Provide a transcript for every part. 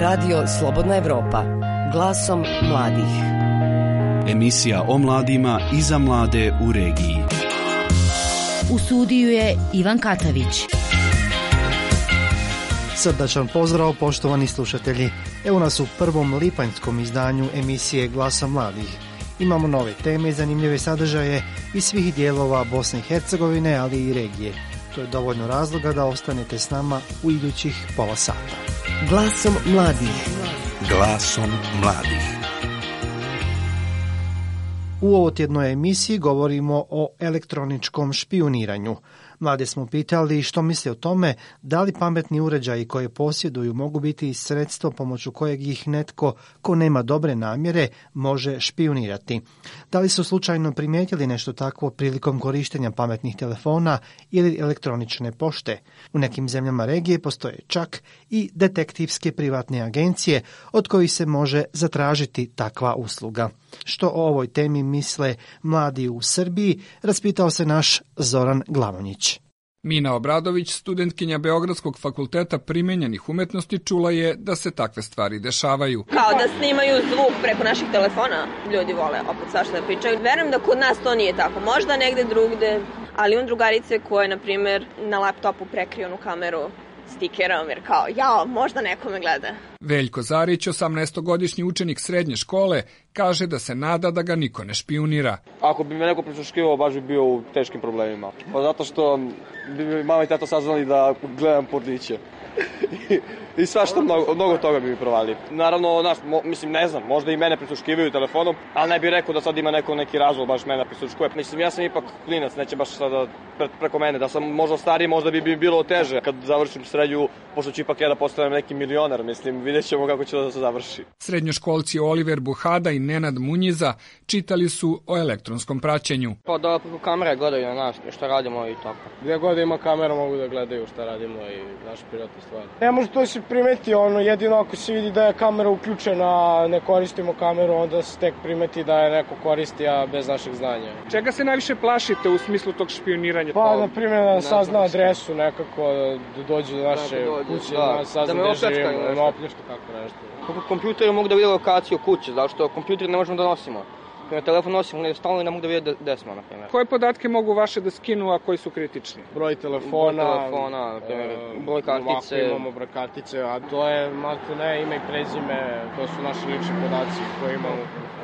Radio Slobodna Evropa. Glasom mladih. Emisija o mladima i za mlade u regiji. U studiju je Ivan Katavić. Srdačan pozdrav poštovani slušatelji. Evo nas u prvom lipanjskom izdanju emisije Glasa mladih. Imamo nove teme i zanimljive sadržaje iz svih dijelova Bosne i Hercegovine, ali i regije. To je dovoljno razloga da ostanete s nama u idućih pola sata. Glasom mladih. Glasom mladih. U ovo tjednoj emisiji govorimo o elektroničkom špioniranju. Mlade smo pitali što misle o tome da li pametni uređaji koje posjeduju mogu biti sredstvo pomoću kojeg ih netko ko nema dobre namjere može špionirati. Da li su slučajno primijetili nešto takvo prilikom korištenja pametnih telefona ili elektronične pošte? U nekim zemljama regije postoje čak i detektivske privatne agencije od kojih se može zatražiti takva usluga. Što o ovoj temi misle mladi u Srbiji, raspitao se naš Zoran Glavonjić. Mina Obradović, studentkinja Beogradskog fakulteta primenjenih umetnosti, čula je da se takve stvari dešavaju. Kao da snimaju zvuk preko naših telefona. Ljudi vole opet svašta da pričaju. Verujem da kod nas to nije tako. Možda negde drugde, ali on drugarice koje, na primjer, na laptopu prekriju onu kameru stikerom, jer kao, jao, možda neko me gleda. Veljko Zarić, 18-godišnji učenik srednje škole, kaže da se nada da ga niko ne špionira. Ako bi me neko prisluškivao, baš bi bio u teškim problemima. Pa zato što bi mi mama i tata saznali da gledam porniće. I svašta, mnogo, mnogo toga bi mi provali. Naravno, naš, mo, mislim, ne znam, možda i mene prisluškivaju telefonom, ali ne bih rekao da sad ima neko neki razlog baš mene prisluškuje. Mislim, ja sam ipak klinac, neće baš sada pre, preko mene. Da sam možda stariji, možda bi bi bilo teže. Kad završim srednju, pošto ću ipak ja da postavim neki milionar, mislim, vidjet ćemo kako će da se završi. Srednjoškolci Oliver Buhada i Nenad Munjiza čitali su o elektronskom praćenju. Pa da preko kamere gledaju na nas šta radimo i tako. Gde god ima kamera mogu da gledaju šta radimo i naše privatne stvari. Ne može to se primeti, ono, jedino ako se vidi da je kamera uključena, ne koristimo kameru, onda se tek primeti da je neko koristi, a bez našeg znanja. Čega se najviše plašite u smislu tog špioniranja? Pa, na primjer, da sazna adresu nekako, da dođe do naše kuće, da, da sazna da gde živimo, da me opljačka tako nešto. Kako kompjuteri mogu da vide lokaciju kuće, zato što kompjuter ne možemo da nosimo. Na telefon nosimo negde stalno i ne mogu da vide gde smo, na primjer. Koje podatke mogu vaše da skinu, a koji su kritični? Broj telefona, broj, telefona, na primjer, broj kartice. Ovako imamo broj kartice, a to je, malo ne, ime i prezime, to su naši lični podaci koje imamo.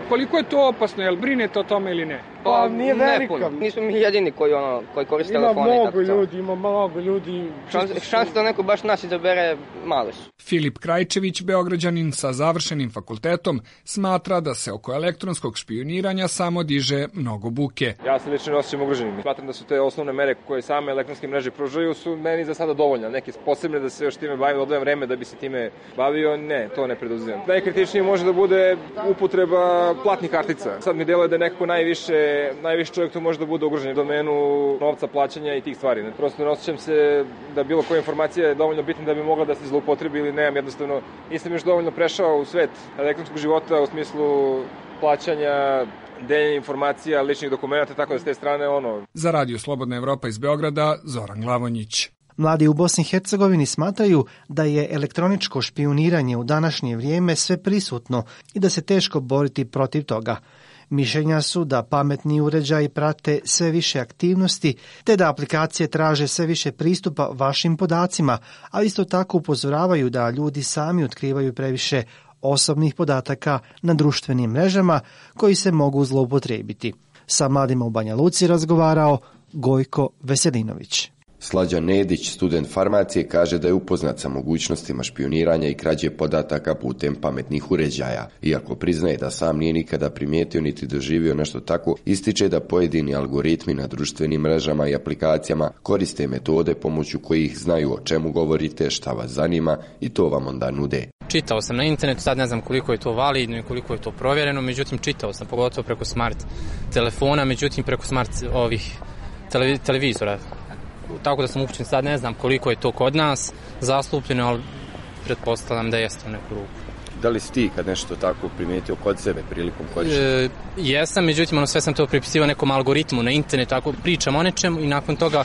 Koliko je to opasno, jel brinete o tome ili ne? Pa, nije velika. Ne, Nismo mi jedini koji, ono, koji koriste ima telefone. Ima mnogo ljudi, ima mnogo ljudi. Šans, šanse da neko baš nas izabere male su. Filip Krajčević, beograđanin sa završenim fakultetom, smatra da se oko elektronskog špioniranja samo diže mnogo buke. Ja se lično osjećam ugroženim. Smatram da su te osnovne mere koje same elektronske mreže pružaju su meni za sada dovoljne. Neke posebne da se još time bavim, odvojem vreme da bi se time bavio, ne, to ne preduzimam. Najkritičnije može da bude upotreba platnih kartica. Sad mi deluje da je nekako najviše, najviše čovjek tu može da bude ugrožen u domenu novca, plaćanja i tih stvari. Prosto ne osjećam se da bilo koja informacija je dovoljno bitna da bi mogla da se zloupotrebi ili nemam jednostavno, nisam još dovoljno prešao u svet elektronskog života u smislu plaćanja, deljenja informacija, ličnih dokumenta, tako da s te strane ono... Za Radio Slobodna Evropa iz Beograda, Zoran Glavonjić. Mladi u Bosni i Hercegovini smatraju da je elektroničko špioniranje u današnje vrijeme sve prisutno i da se teško boriti protiv toga. Mišljenja su da pametni uređaji prate sve više aktivnosti, te da aplikacije traže sve više pristupa vašim podacima, ali isto tako upozoravaju da ljudi sami otkrivaju previše osobnih podataka na društvenim mrežama koji se mogu zloupotrijebiti. Sa mladima u Banja Luci razgovarao Gojko Veselinović. Slađan Nedić, student farmacije, kaže da je upoznat sa mogućnostima špioniranja i krađe podataka putem pametnih uređaja. Iako priznaje da sam nije nikada primijetio niti doživio nešto tako, ističe da pojedini algoritmi na društvenim mrežama i aplikacijama koriste metode pomoću kojih znaju o čemu govorite, šta vas zanima i to vam onda nude. Čitao sam na internetu, sad ne znam koliko je to validno i koliko je to provjereno, međutim čitao sam pogotovo preko smart telefona, međutim preko smart ovih televizora tako da sam upućen sad ne znam koliko je to kod nas zastupljeno, ali pretpostavljam da jeste u neku ruku. Da li si ti kad nešto tako primijetio kod sebe prilikom korištenja? E, jesam, međutim, ono sve sam to pripisivao nekom algoritmu na internetu, ako pričam o nečemu i nakon toga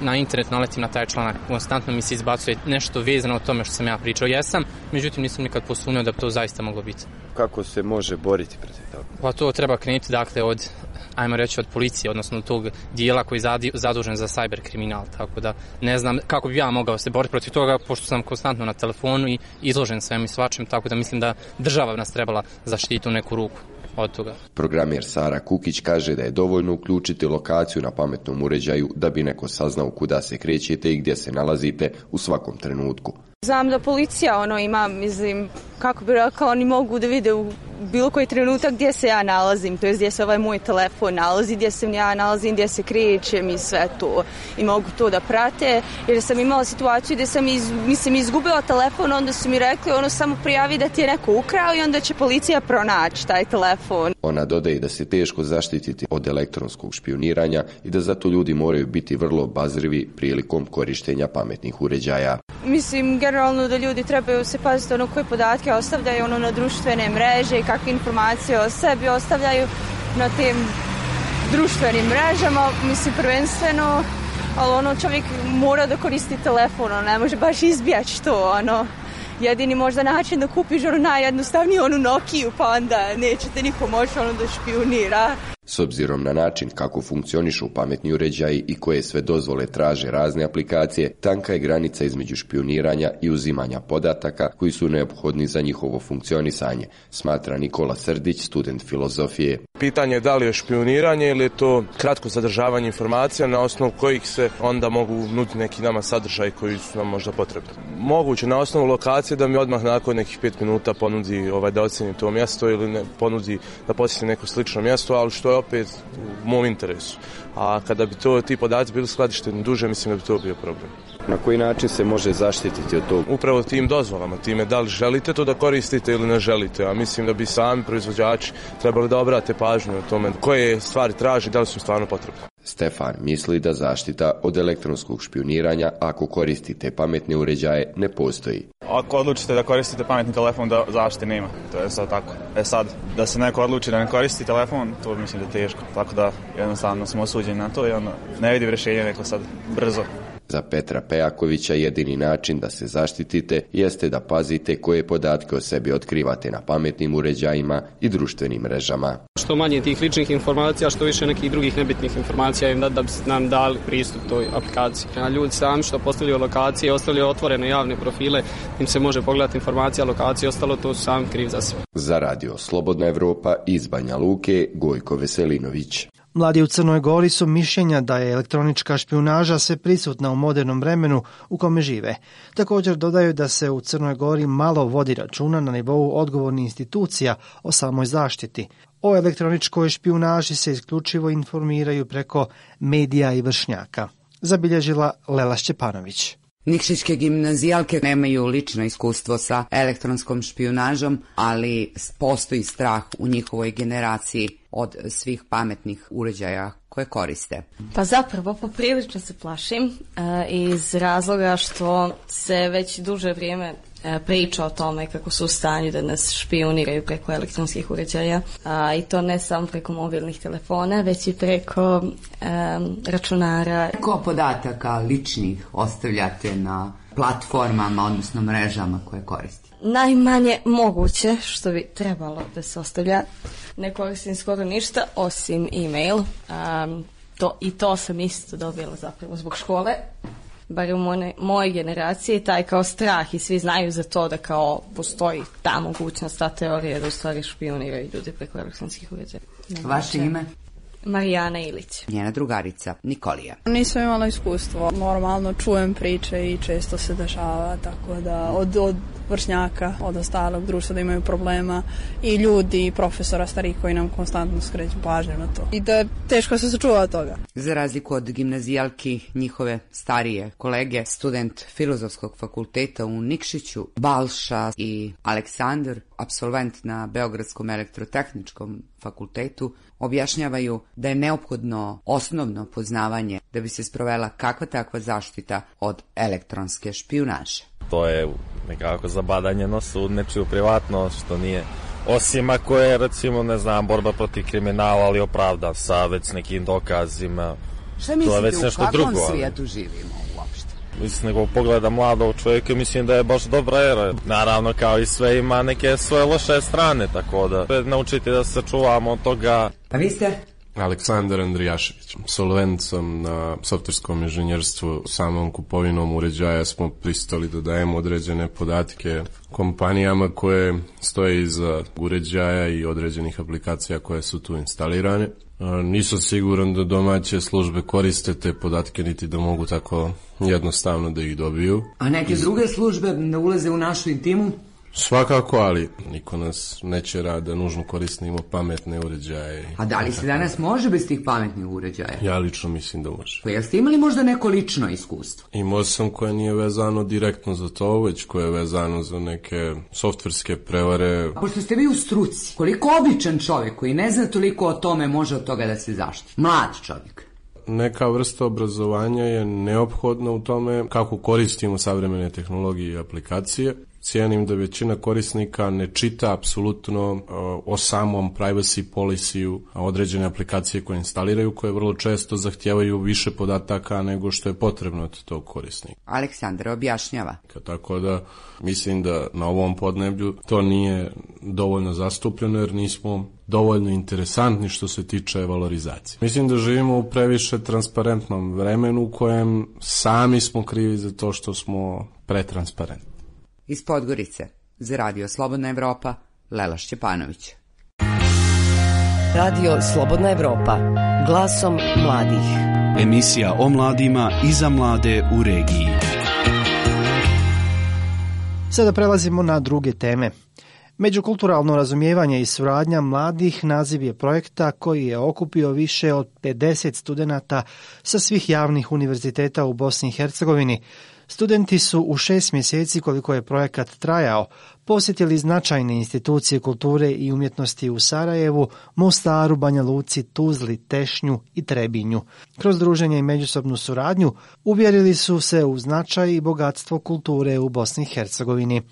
na internet naletim na taj članak, konstantno mi se izbacuje nešto vezano o tome što sam ja pričao. Jesam, međutim nisam nikad posumnio da bi to zaista moglo biti. Kako se može boriti protiv toga? Pa to treba krenuti dakle od ajmo reći od policije, odnosno tog dijela koji je zadužen za cyber kriminal, tako da ne znam kako bi ja mogao se boriti protiv toga, pošto sam konstantno na telefonu i izložen svem i svačim, tako da mislim da država nas trebala zaštiti u neku ruku od toga. Programjer Sara Kukić kaže da je dovoljno uključiti lokaciju na pametnom uređaju da bi neko saznao kuda se krećete i gdje se nalazite u svakom trenutku. Znam da policija ono ima, mislim, kako bi rekao, oni mogu da vide u bilo koji trenutak gdje se ja nalazim, to je gdje se ovaj moj telefon nalazi, gdje se ja nalazim, gdje se krećem i sve to. I mogu to da prate, jer sam imala situaciju gdje sam iz, mislim, izgubila telefon, onda su mi rekli ono samo prijavi da ti je neko ukrao i onda će policija pronaći taj telefon. Ona dodaje da se teško zaštititi od elektronskog špioniranja i da zato ljudi moraju biti vrlo obazrivi prilikom korištenja pametnih uređaja. Mislim, generalno da ljudi trebaju se paziti ono koje podatke ostavljaju ono na društvene mreže i kakve informacije o sebi ostavljaju na tim društvenim mrežama, mislim prvenstveno, ali ono čovjek mora da koristi telefon, ono ne može baš izbjać to, ono jedini možda način da kupiš ono najjednostavniji onu Nokiju pa onda nećete niko moći ono da špionira. S obzirom na način kako funkcionišu pametni uređaji i koje sve dozvole traže razne aplikacije, tanka je granica između špioniranja i uzimanja podataka koji su neophodni za njihovo funkcionisanje, smatra Nikola Srdić, student filozofije. Pitanje je da li je špioniranje ili je to kratko zadržavanje informacija na osnovu kojih se onda mogu nuditi neki nama sadržaj koji su nam možda potrebni. Moguće na osnovu lokacije da mi odmah nakon nekih pet minuta ponudi ovaj, da ocjeni to mjesto ili ne, ponudi da posjeti neko slično mjesto, ali što opet u mom interesu. A kada bi to ti podaci bili skladišteni duže, mislim da bi to bio problem. Na koji način se može zaštititi od toga? Upravo tim dozvolama, time da li želite to da koristite ili ne želite. A mislim da bi sami proizvođači trebali da obrate pažnju o tome koje stvari traži, da li su stvarno potrebne. Stefan misli da zaštita od elektronskog špioniranja ako koristite pametne uređaje ne postoji. Ako odlučite da koristite pametni telefon, da zaštite nema. To je sad tako. E sad, da se neko odluči da ne koristi telefon, to mislim da je teško. Tako da jednostavno smo osuđeni na to i ono, ne vidim rješenje neko sad brzo. Za Petra Pejakovića jedini način da se zaštitite jeste da pazite koje podatke o sebi otkrivate na pametnim uređajima i društvenim mrežama. Što manje tih ličnih informacija, što više nekih drugih nebitnih informacija im da, da bi nam dali pristup toj aplikaciji. A ljudi sami što postavljaju lokacije, ostavljaju otvorene javne profile, im se može pogledati informacija lokacije, ostalo to su sami kriv za sve. Za radio Slobodna Evropa iz Banja Luke, Gojko Veselinović. Mladi u Crnoj Gori su mišljenja da je elektronička špionaža sve prisutna u modernom vremenu u kome žive. Također dodaju da se u Crnoj Gori malo vodi računa na nivou odgovornih institucija o samoj zaštiti. O elektroničkoj špionaži se isključivo informiraju preko medija i vršnjaka. Zabilježila Lela Šćepanović. Nikšićke gimnazijalke nemaju lično iskustvo sa elektronskom špionažom, ali postoji strah u njihovoj generaciji od svih pametnih uređaja koje koriste? Pa zapravo poprilično se plašim e, iz razloga što se već duže vrijeme priča o tome kako su u stanju da nas špioniraju preko elektronskih uređaja a, i to ne samo preko mobilnih telefona već i preko e, računara. Koliko podataka ličnih ostavljate na platformama odnosno mrežama koje koristite? Najmanje moguće što bi trebalo da se ostavlja ne koristim skoro ništa osim e-mail. Um, to, I to sam isto dobila zapravo zbog škole. Bar u moje, moje generacije taj kao strah i svi znaju za to da kao postoji ta mogućnost, ta teorija da u stvari špioniraju ljudi preko elektronskih uređaja. Vaše ime? Marijana Ilić. Njena drugarica, Nikolija. Nisam imala iskustvo. Normalno čujem priče i često se dešava, tako da od, od vršnjaka, od ostalog društva da imaju problema i ljudi i profesora starih koji nam konstantno skreću pažnju na to. I da je teško se sačuva od toga. Za razliku od gimnazijalki, njihove starije kolege, student Filozofskog fakulteta u Nikšiću, Balša i Aleksandar, absolvent na Beogradskom elektrotehničkom fakultetu, objašnjavaju da je neophodno osnovno poznavanje da bi se sprovela kakva takva zaštita od elektronske špijunaže. To je nekako zabadanje nosa u nečiju privatnost, što nije Osim ako je, recimo, ne znam, borba protiv kriminala, ali opravda sa već nekim dokazima, Šta to je mislite, već u nešto kakvom drugo. svijetu živimo? Mislim, nego pogleda mladog čovjeka, mislim da je baš dobra era. Naravno, kao i sve, ima neke svoje loše strane, tako da naučiti da se čuvamo od toga. Pa vi ste? Aleksandar Andrijašević. Solvent na softverskom inženjerstvu. Samom kupovinom uređaja smo pristali da dajemo određene podatke kompanijama koje stoje iza uređaja i određenih aplikacija koje su tu instalirane. Nisam siguran da domaće službe koriste te podatke niti da mogu tako jednostavno da ih dobiju. A neke druge službe ne ulaze u našu intimu? Svakako, ali niko nas neće rada, nužno koristimo pametne uređaje. A da li se danas može bez tih pametnih uređaja? Ja lično mislim da može. Pa jeste imali možda neko lično iskustvo? Imao sam koje nije vezano direktno za to, već koje je vezano za neke softverske prevare. Pošto ste vi u struci, koliko običan čovjek koji ne zna toliko o tome može od toga da se zaštiti? Mlad čovjek. Neka vrsta obrazovanja je neophodna u tome kako koristimo savremene tehnologije i aplikacije. Cijenim da većina korisnika ne čita apsolutno uh, o samom privacy policy određene aplikacije koje instaliraju, koje vrlo često zahtijevaju više podataka nego što je potrebno od tog korisnika. Aleksandra objašnjava. Tako da mislim da na ovom podneblju to nije dovoljno zastupljeno jer nismo dovoljno interesantni što se tiče valorizacije. Mislim da živimo u previše transparentnom vremenu u kojem sami smo krivi za to što smo pretransparentni. Iz Podgorice, za radio Slobodna Evropa, Lela Šćepanović. Radio Slobodna Evropa. Glasom mladih. Emisija o mladima i za mlade u regiji. Sada prelazimo na druge teme. Međukulturalno razumijevanje i suradnja mladih naziv je projekta koji je okupio više od 50 studenata sa svih javnih univerziteta u Bosni i Hercegovini. Studenti su u šest mjeseci koliko je projekat trajao posjetili značajne institucije kulture i umjetnosti u Sarajevu, Mostaru, Banja Luci, Tuzli, Tešnju i Trebinju. Kroz druženje i međusobnu suradnju uvjerili su se u značaj i bogatstvo kulture u Bosni i Hercegovini.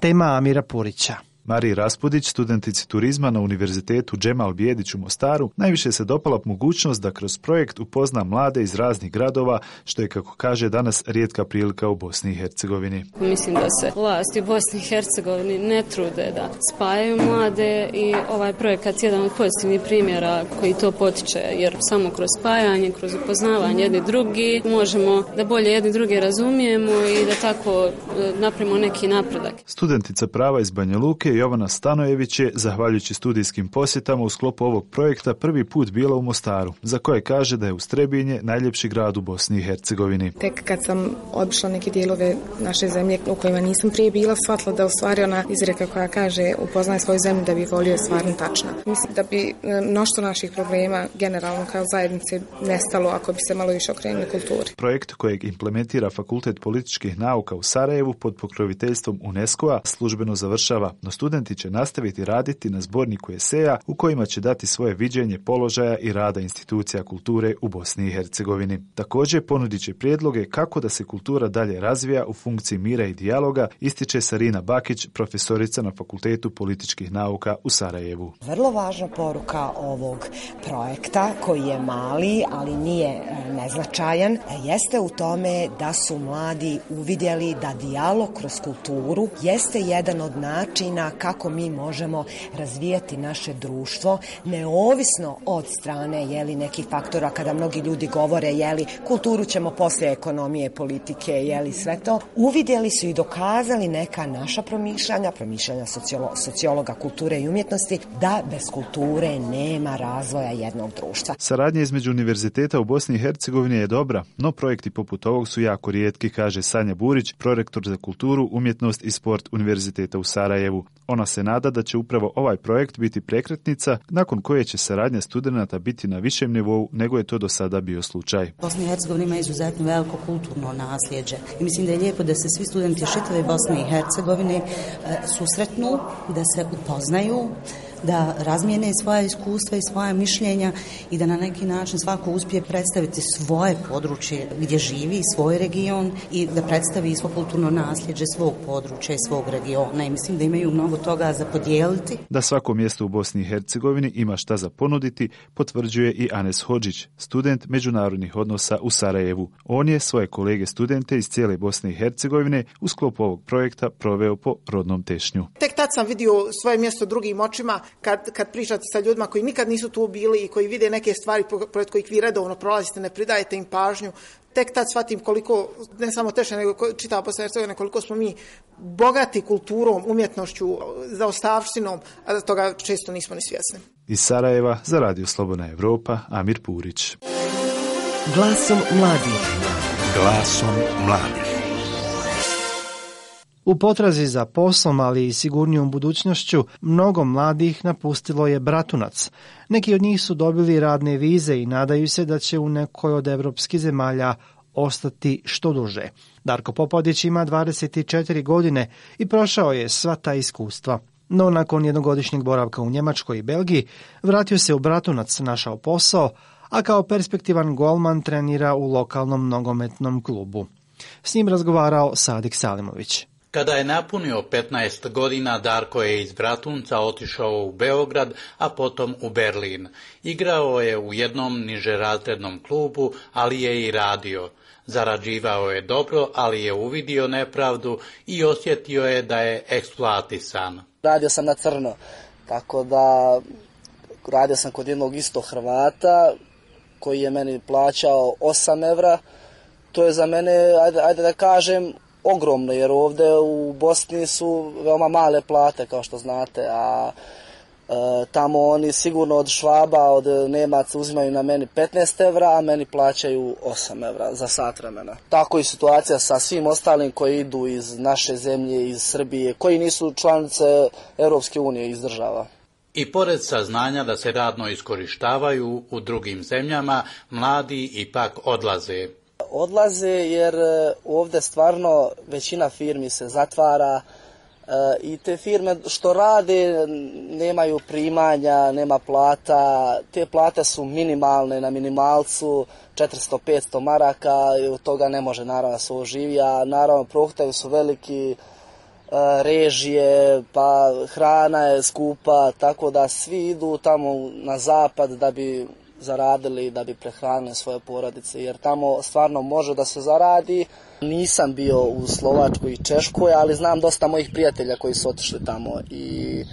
Tema Amira Purića. Mariji Raspudić, studentici turizma na Univerzitetu Džemal Bijedić u Mostaru, najviše se dopala mogućnost da kroz projekt upozna mlade iz raznih gradova, što je, kako kaže danas, rijetka prilika u Bosni i Hercegovini. Mislim da se vlasti u Bosni i Hercegovini ne trude da spajaju mlade i ovaj projekat je jedan od pozitivnih primjera koji to potiče, jer samo kroz spajanje, kroz upoznavanje jedni drugi možemo da bolje jedni druge razumijemo i da tako e, napravimo neki napredak. Studentica prava iz Banja Luke Jovana Stanojević je, zahvaljujući studijskim posjetama u sklopu ovog projekta, prvi put bila u Mostaru, za koje kaže da je Ustrebinje najljepši grad u Bosni i Hercegovini. Tek kad sam obišla neke dijelove naše zemlje u kojima nisam prije bila, shvatila da je u stvari ona izreka koja kaže upoznaj svoju zemlju da bi volio stvarno tačna. Mislim da bi e, mnoštvo naših problema generalno kao zajednice nestalo ako bi se malo više okrenuli kulturi. Projekt kojeg implementira Fakultet političkih nauka u Sarajevu pod pokroviteljstvom UNESCO-a službeno završava, no studenti će nastaviti raditi na zborniku eseja u kojima će dati svoje viđenje položaja i rada institucija kulture u Bosni i Hercegovini. Također ponudit će prijedloge kako da se kultura dalje razvija u funkciji mira i dijaloga, ističe Sarina Bakić, profesorica na Fakultetu političkih nauka u Sarajevu. Vrlo važna poruka ovog projekta koji je mali, ali nije e, neznačajan, jeste u tome da su mladi uvidjeli da dijalog kroz kulturu jeste jedan od načina kako mi možemo razvijati naše društvo neovisno od strane jeli nekih faktora kada mnogi ljudi govore jeli kulturu ćemo poslije ekonomije, politike, jeli sve to. Uvidjeli su i dokazali neka naša promišljanja, promišljanja sociolo, sociologa kulture i umjetnosti da bez kulture nema razvoja jednog društva. Saradnja između univerziteta u Bosni i Hercegovini je dobra, no projekti poput ovog su jako rijetki, kaže Sanja Burić, prorektor za kulturu, umjetnost i sport Univerziteta u Sarajevu. Ona se nada da će upravo ovaj projekt biti prekretnica nakon koje će saradnja studenata biti na višem nivou nego je to do sada bio slučaj. Bosna i Hercegovina ima izuzetno veliko kulturno nasljeđe i mislim da je lijepo da se svi studenti šitave Bosne i Hercegovine susretnu, da se upoznaju, da razmijene svoja iskustva i svoja mišljenja i da na neki način svako uspije predstaviti svoje područje gdje živi, svoj region i da predstavi kulturno nasljeđe svog područja i svog regiona i mislim da imaju mnogo mnogo toga za podijeliti. Da svako mjesto u Bosni i Hercegovini ima šta za ponuditi, potvrđuje i Anes Hođić, student međunarodnih odnosa u Sarajevu. On je svoje kolege studente iz cijele Bosne i Hercegovine u sklopu ovog projekta proveo po rodnom tešnju. Tek tad sam vidio svoje mjesto drugim očima kad, kad pričate sa ljudima koji nikad nisu tu bili i koji vide neke stvari pored kojih vi redovno prolazite, ne pridajete im pažnju. Tek tad shvatim koliko, ne samo teše, nego čitava Bosna i Hercegovina, koliko smo mi bogati kulturom, umjetnošću, zaostavštinom, a da toga često nismo ni svjesni. Iz Sarajeva za Radio Slobodna Evropa, Amir Purić. Glasom mladih. Glasom mladih. U potrazi za poslom, ali i sigurnijom budućnošću, mnogo mladih napustilo je Bratunac. Neki od njih su dobili radne vize i nadaju se da će u nekoj od evropskih zemalja ostati što duže. Darko Popodić ima 24 godine i prošao je sva ta iskustva. No nakon jednogodišnjeg boravka u Njemačkoj i Belgiji vratio se u Bratunac, našao posao, a kao perspektivan golman trenira u lokalnom nogometnom klubu. S njim razgovarao Sadik Salimović. Kada je napunio 15 godina, Darko je iz Bratunca otišao u Beograd, a potom u Berlin. Igrao je u jednom nižerazrednom klubu, ali je i radio. Zarađivao je dobro, ali je uvidio nepravdu i osjetio je da je eksploatisan. Radio sam na crno, tako da radio sam kod jednog isto Hrvata koji je meni plaćao 8 evra. To je za mene, ajde, ajde da kažem, ogromno jer ovdje u Bosni su veoma male plate kao što znate, a E, tamo oni sigurno od Švaba, od Nemaca uzimaju na meni 15 evra, a meni plaćaju 8 evra za sat vremena. Tako i situacija sa svim ostalim koji idu iz naše zemlje, iz Srbije, koji nisu članice Europske unije iz država. I pored saznanja da se radno iskorištavaju u drugim zemljama, mladi ipak odlaze. Odlaze jer e, ovdje stvarno većina firmi se zatvara, i te firme što rade nemaju primanja, nema plata, te plate su minimalne na minimalcu, 400-500 maraka i od toga ne može naravno se oživi, a naravno prohtaju su veliki, e, režije, pa hrana je skupa, tako da svi idu tamo na zapad da bi zaradili da bi prehranili svoje porodice, jer tamo stvarno može da se zaradi. Nisam bio u Slovačkoj i Češkoj, ali znam dosta mojih prijatelja koji su otišli tamo i,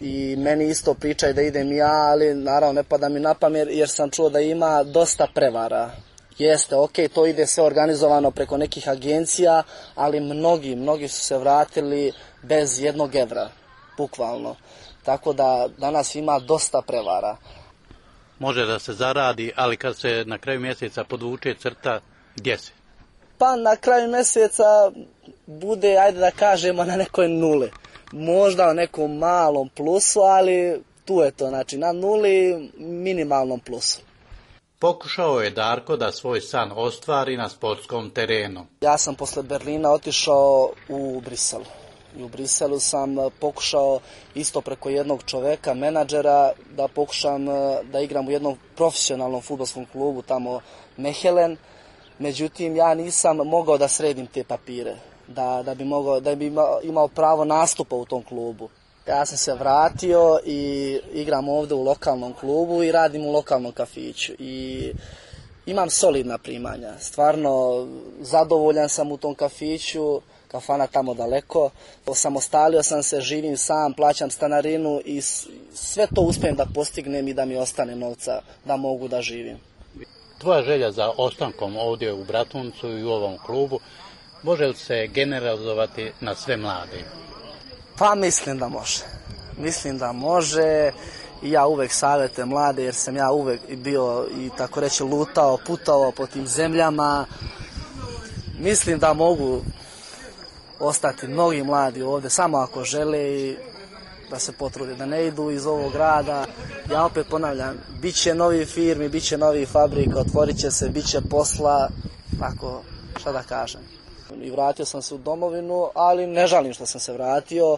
i meni isto pričaju da idem ja, ali naravno ne pada mi na pamet jer sam čuo da ima dosta prevara. Jeste, ok, to ide sve organizovano preko nekih agencija, ali mnogi, mnogi su se vratili bez jednog evra, bukvalno. Tako da danas ima dosta prevara može da se zaradi, ali kad se na kraju mjeseca podvuče crta, gdje se? Pa na kraju mjeseca bude, ajde da kažemo, na nekoj nule. Možda na nekom malom plusu, ali tu je to, znači na nuli minimalnom plusu. Pokušao je Darko da svoj san ostvari na sportskom terenu. Ja sam posle Berlina otišao u Briselu i u Briselu sam e, pokušao isto preko jednog čoveka, menadžera, da pokušam e, da igram u jednom profesionalnom futbolskom klubu tamo Mehelen. Međutim, ja nisam mogao da sredim te papire, da, da bi, mogao, da bi imao pravo nastupa u tom klubu. Ja sam se vratio i igram ovdje u lokalnom klubu i radim u lokalnom kafiću. I imam solidna primanja. Stvarno zadovoljan sam u tom kafiću kafana tamo daleko. Osamostalio sam se, živim sam, plaćam stanarinu i sve to uspijem da postignem i da mi ostane novca da mogu da živim. Tvoja želja za ostankom ovdje u Bratuncu i u ovom klubu može li se generalizovati na sve mlade? Pa mislim da može. Mislim da može i ja uvek savjete mlade jer sam ja uvek bio i tako reći lutao, putao po tim zemljama. Mislim da mogu ostati mnogi mladi ovdje samo ako žele i da se potrude, da ne idu iz ovog grada. Ja opet ponavljam, bit će novi firmi, bit će novi fabrika, otvorit će se, bit će posla, tako, šta da kažem. I vratio sam se u domovinu, ali ne žalim što sam se vratio.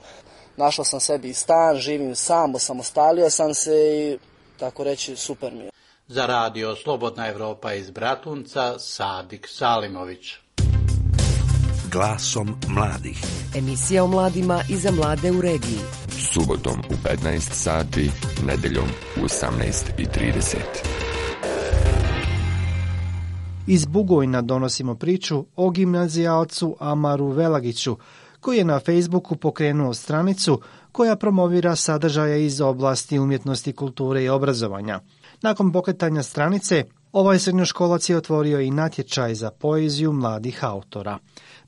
Našao sam sebi stan, živim sam, osamostalio sam se i tako reći super mi je. Za radio Slobodna Evropa iz Bratunca, Sadik Salimović glasom mladih. Emisija o mladima i za mlade u regiji. Subotom u 15 sati, nedeljom u 18.30. Iz Bugojna donosimo priču o gimnazijalcu Amaru Velagiću, koji je na Facebooku pokrenuo stranicu koja promovira sadržaje iz oblasti umjetnosti, kulture i obrazovanja. Nakon pokretanja stranice, ovaj srednjoškolac je otvorio i natječaj za poeziju mladih autora.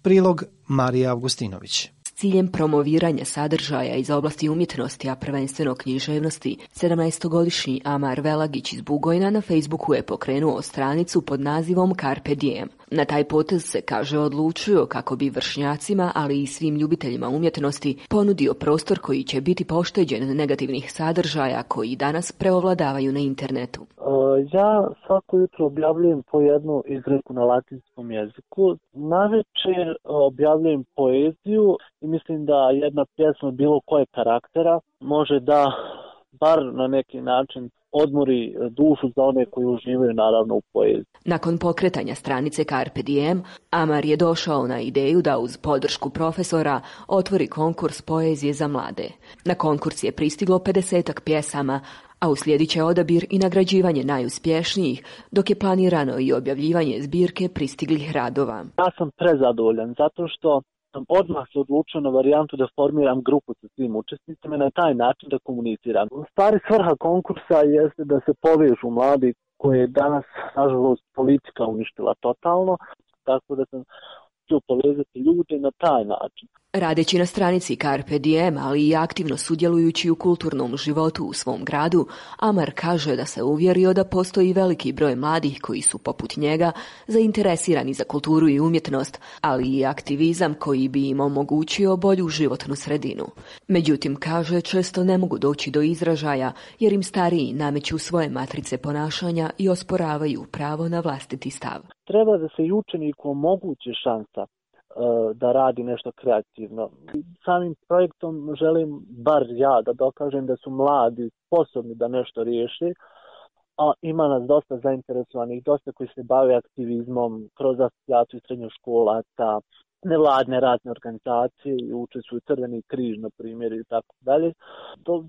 Prilog Marija Augustinović ciljem promoviranja sadržaja iz oblasti umjetnosti, a prvenstveno književnosti, 17-godišnji Amar Velagić iz Bugojna na Facebooku je pokrenuo stranicu pod nazivom Carpe Diem. Na taj potez se, kaže, odlučio kako bi vršnjacima, ali i svim ljubiteljima umjetnosti ponudio prostor koji će biti pošteđen negativnih sadržaja koji danas preovladavaju na internetu. E, ja svako jutro objavljujem po jednu izreku na latinskom jeziku. Navečer objavljujem poeziju i mislim da jedna pjesma bilo koje karaktera može da bar na neki način odmori dušu za one koji uživaju naravno u poeziji. Nakon pokretanja stranice Carpe Diem, Amar je došao na ideju da uz podršku profesora otvori konkurs poezije za mlade. Na konkurs je pristiglo 50 pjesama, a uslijedit će odabir i nagrađivanje najuspješnijih, dok je planirano i objavljivanje zbirke pristiglih radova. Ja sam prezadovoljan zato što sam odmah se odlučio na varijantu da formiram grupu sa svim učesnicima i na taj način da komuniciram. U stvari svrha konkursa jeste da se povežu mladi koje je danas, nažalost, politika uništila totalno, tako da sam htio povezati ljude na taj način. Radeći na stranici Carpe Diem, ali i aktivno sudjelujući u kulturnom životu u svom gradu, Amar kaže da se uvjerio da postoji veliki broj mladih koji su poput njega zainteresirani za kulturu i umjetnost, ali i aktivizam koji bi im omogućio bolju životnu sredinu. Međutim, kaže, često ne mogu doći do izražaja jer im stariji nameću svoje matrice ponašanja i osporavaju pravo na vlastiti stav. Treba da se i učeniku omogući šansa da radi nešto kreativno. Samim projektom želim bar ja da dokažem da su mladi sposobni da nešto riješi, a ima nas dosta zainteresovanih, dosta koji se bave aktivizmom kroz asocijaciju srednjoškolaca, nevladne razne organizacije i učestvuju Crveni križ, na primjer, i tako dalje.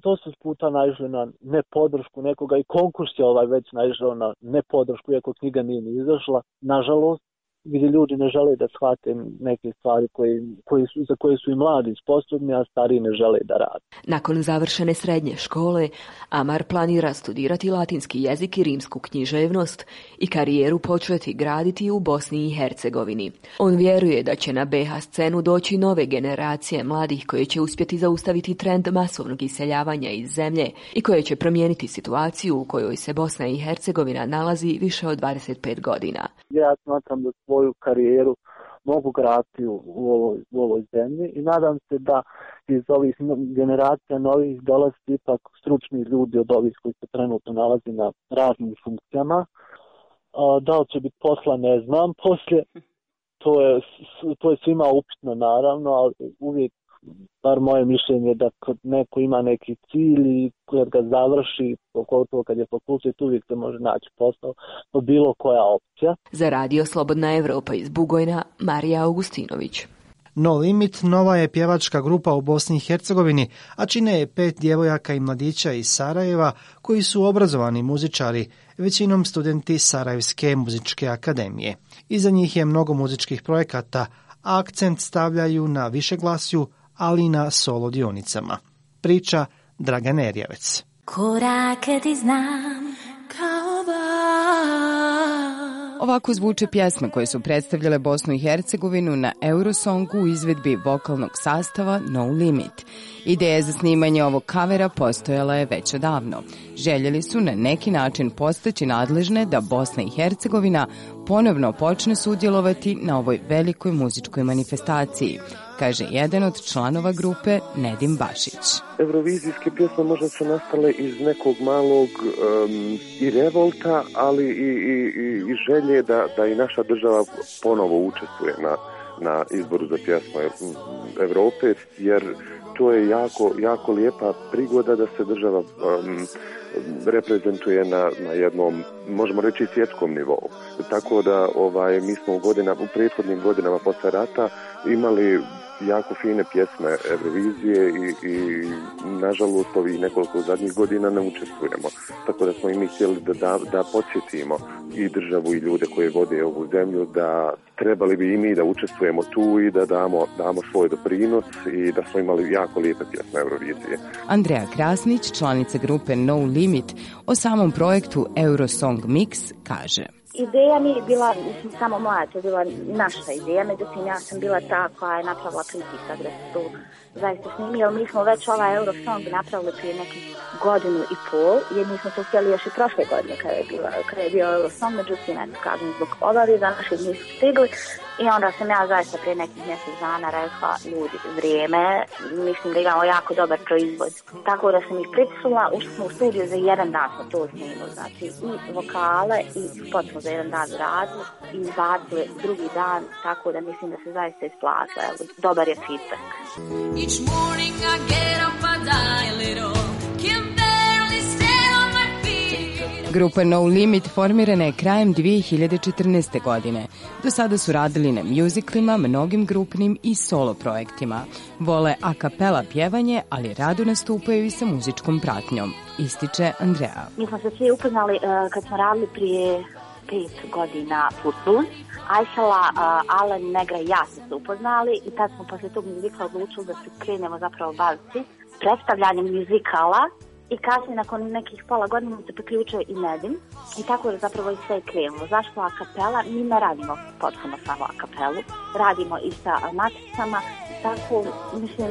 To, su puta naišli na nepodršku nekoga i konkurs je ovaj već naišao na nepodršku, iako knjiga nije ni izašla, nažalost gdje ljudi ne žele da shvate neke stvari koje, koje su, za koje su i mladi sposobni, a stari ne žele da rade. Nakon završene srednje škole, Amar planira studirati latinski jezik i rimsku književnost i karijeru početi graditi u Bosni i Hercegovini. On vjeruje da će na BH scenu doći nove generacije mladih koje će uspjeti zaustaviti trend masovnog iseljavanja iz zemlje i koje će promijeniti situaciju u kojoj se Bosna i Hercegovina nalazi više od 25 godina. Ja smatram da svoju karijeru mogu graditi u, ovoj, u ovoj zemlji i nadam se da iz ovih generacija novih dolazi ipak stručni ljudi od ovih koji se trenutno nalazi na raznim funkcijama. Da li će biti posla ne znam poslije, to je, to je svima upitno naravno, ali uvijek bar moje mišljenje da kad neko ima neki cilj i kad ga završi, pogotovo kad je fakultet, uvijek se može naći posao, to bilo koja opcija. Za radio Slobodna Evropa iz Bugojna, Marija Augustinović. No Limit nova je pjevačka grupa u Bosni i Hercegovini, a čine je pet djevojaka i mladića iz Sarajeva koji su obrazovani muzičari, većinom studenti Sarajevske muzičke akademije. Iza njih je mnogo muzičkih projekata, a akcent stavljaju na višeglasju, ali i na solo dionicama. Priča Dragan Erjavec. Korake ti znam kao Ovako zvuče pjesme koje su predstavljale Bosnu i Hercegovinu na Eurosongu u izvedbi vokalnog sastava No Limit. Ideja za snimanje ovog kavera postojala je već odavno. Željeli su na neki način postaći nadležne da Bosna i Hercegovina ponovno počne sudjelovati na ovoj velikoj muzičkoj manifestaciji kaže jedan od članova grupe Nedim Bašić. Eurovizijske pjesme možda su nastale iz nekog malog i revolta, ali i, i, i želje da, da i naša država ponovo učestvuje na, na izboru za pjesmu Europe, jer to je jako, jako lijepa prigoda da se država reprezentuje na, na jednom, možemo reći, svjetskom nivou. Tako da ovaj, mi smo u, godina, u prethodnim godinama posle rata imali jako fine pjesme Eurovizije i, i nažalost ovih nekoliko zadnjih godina ne učestvujemo. Tako da smo i mi htjeli da, da, da podsjetimo i državu i ljude koje vode ovu zemlju da trebali bi i mi da učestvujemo tu i da damo, damo svoj doprinos i da smo imali jako lijepe pjesme Eurovizije. Andreja Krasnić, članica grupe No Limit, o samom projektu Eurosong Mix kaže Ideja nije bila, mislim, samo moja, to je bila naša ideja, međutim ja sam bila ta koja je napravila pritisak da se to zaista snimi, jer mi smo već ovaj Eurosong napravili prije nekih godinu i pol, jer mi smo to htjeli još i prošle godine kada je, bila, kada je bio Eurosong, međutim, eto, kažem, zbog obaveza naših nisu stigli i onda sam ja zaista prije nekih mjesec dana rekla, ljudi, vrijeme, mislim da imamo jako dobar proizvod. Tako da sam ih pritisnula, ušli smo u studiju za jedan dan smo to snimili, znači i vokale i spot smo za jedan dan radili i izbacili drugi dan, tako da mislim da se zaista isplatilo, dobar je feedback. Each morning I get up, die a little, can barely stand on my feet. Grupa No Limit formirana je krajem 2014. godine. Do sada su radili na muziklima, mnogim grupnim i solo projektima. Vole a kapela pjevanje, ali rado nastupaju i sa muzičkom pratnjom, ističe Andrea. Mi smo se svi upoznali uh, kad smo radili prije pet godina Footloose. Ajsala, uh, Alan, Negra i ja smo se upoznali i tad smo posle tog muzikala odlučili da se krenemo zapravo baviti predstavljanjem muzikala i kasnije nakon nekih pola godina se priključio i Nedim i tako je zapravo i sve krenulo. Zašto a kapela? Mi ne radimo potpuno samo a kapelu, radimo i sa maticama, tako, mislim,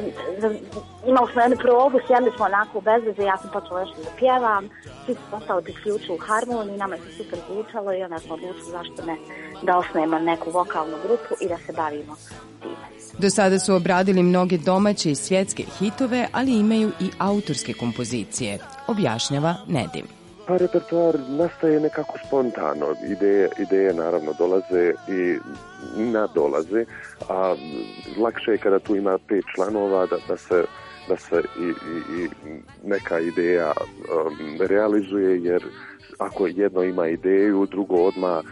imali smo jednu probu, sjedli smo onako bez veze, ja sam počela nešto da pjevam, svi su postali priključili u harmoniju, nama se super zvučalo i onda smo odlučili zašto ne da osnujemo neku vokalnu grupu i da se bavimo time. Do sada su obradili mnoge domaće i svjetske hitove, ali imaju i autorske kompozicije, objašnjava Nedim. Pa repertoar nastaje nekako spontano, ideje, ideje naravno dolaze i nadolaze, a lakše je kada tu ima pet članova da, da se da se i, i, i neka ideja um, realizuje jer ako jedno ima ideju, drugo odma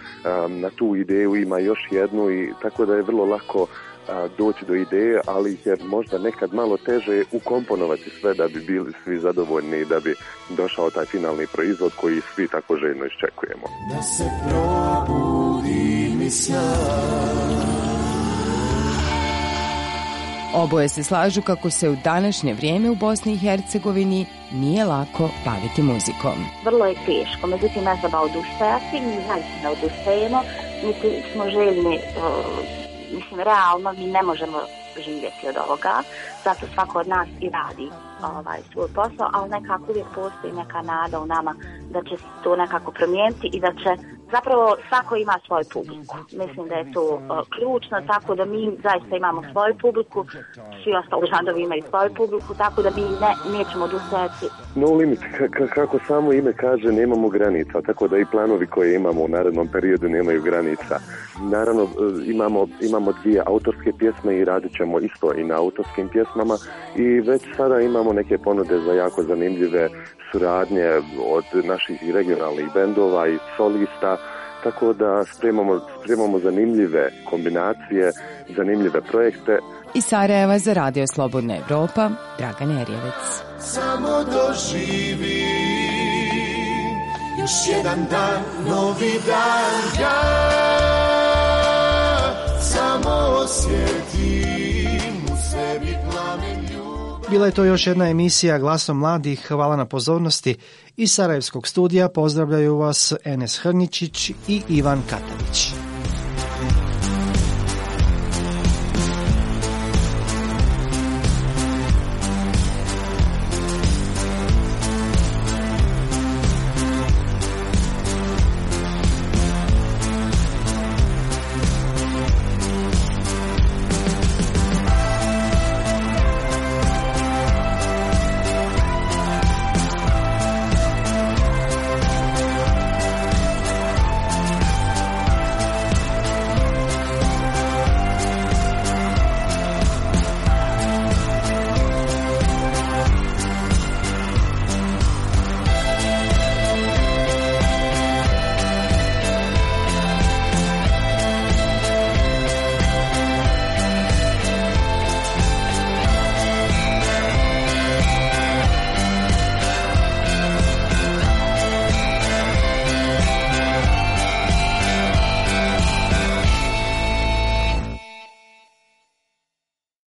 na tu ideju ima još jednu i tako da je vrlo lako doći do ideje, ali je možda nekad malo teže ukomponovati sve da bi bili svi zadovoljni i da bi došao taj finalni proizvod koji svi tako željno iščekujemo. Da se probudi mi Oboje se slažu kako se u današnje vrijeme u Bosni i Hercegovini nije lako baviti muzikom. Vrlo je teško, međutim ne treba odustajati, mi zaista ne odustajemo, mi smo željni uh, mislim, realno mi ne možemo živjeti od ovoga, zato svako od nas i radi ovaj, svoj posao, ali nekako uvijek postoji neka nada u nama da će se to nekako promijeniti i da će zapravo svako ima svoju publiku. Mislim da je to uh, ključno, tako da mi zaista imamo svoju publiku, svi ostali žandovi imaju svoju publiku, tako da mi ne, nećemo odustajati. No limit, kako samo ime kaže, nemamo granica, tako da i planovi koje imamo u narednom periodu nemaju granica. Naravno, uh, imamo, imamo dvije autorske pjesme i radit ćemo isto i na autorskim pjesmama i već sada imamo neke ponude za jako zanimljive suradnje od naših regionalnih bendova i solista, tako da spremamo, spremamo zanimljive kombinacije, zanimljive projekte. I Sarajeva za Radio Slobodna Evropa, Dragan Erjevec. Samo doživi još jedan dan, novi dan, ja samo osjetim Bila je to još jedna emisija Glasom mladih. Hvala na pozornosti. Iz Sarajevskog studija pozdravljaju vas Enes Hrničić i Ivan Katavić.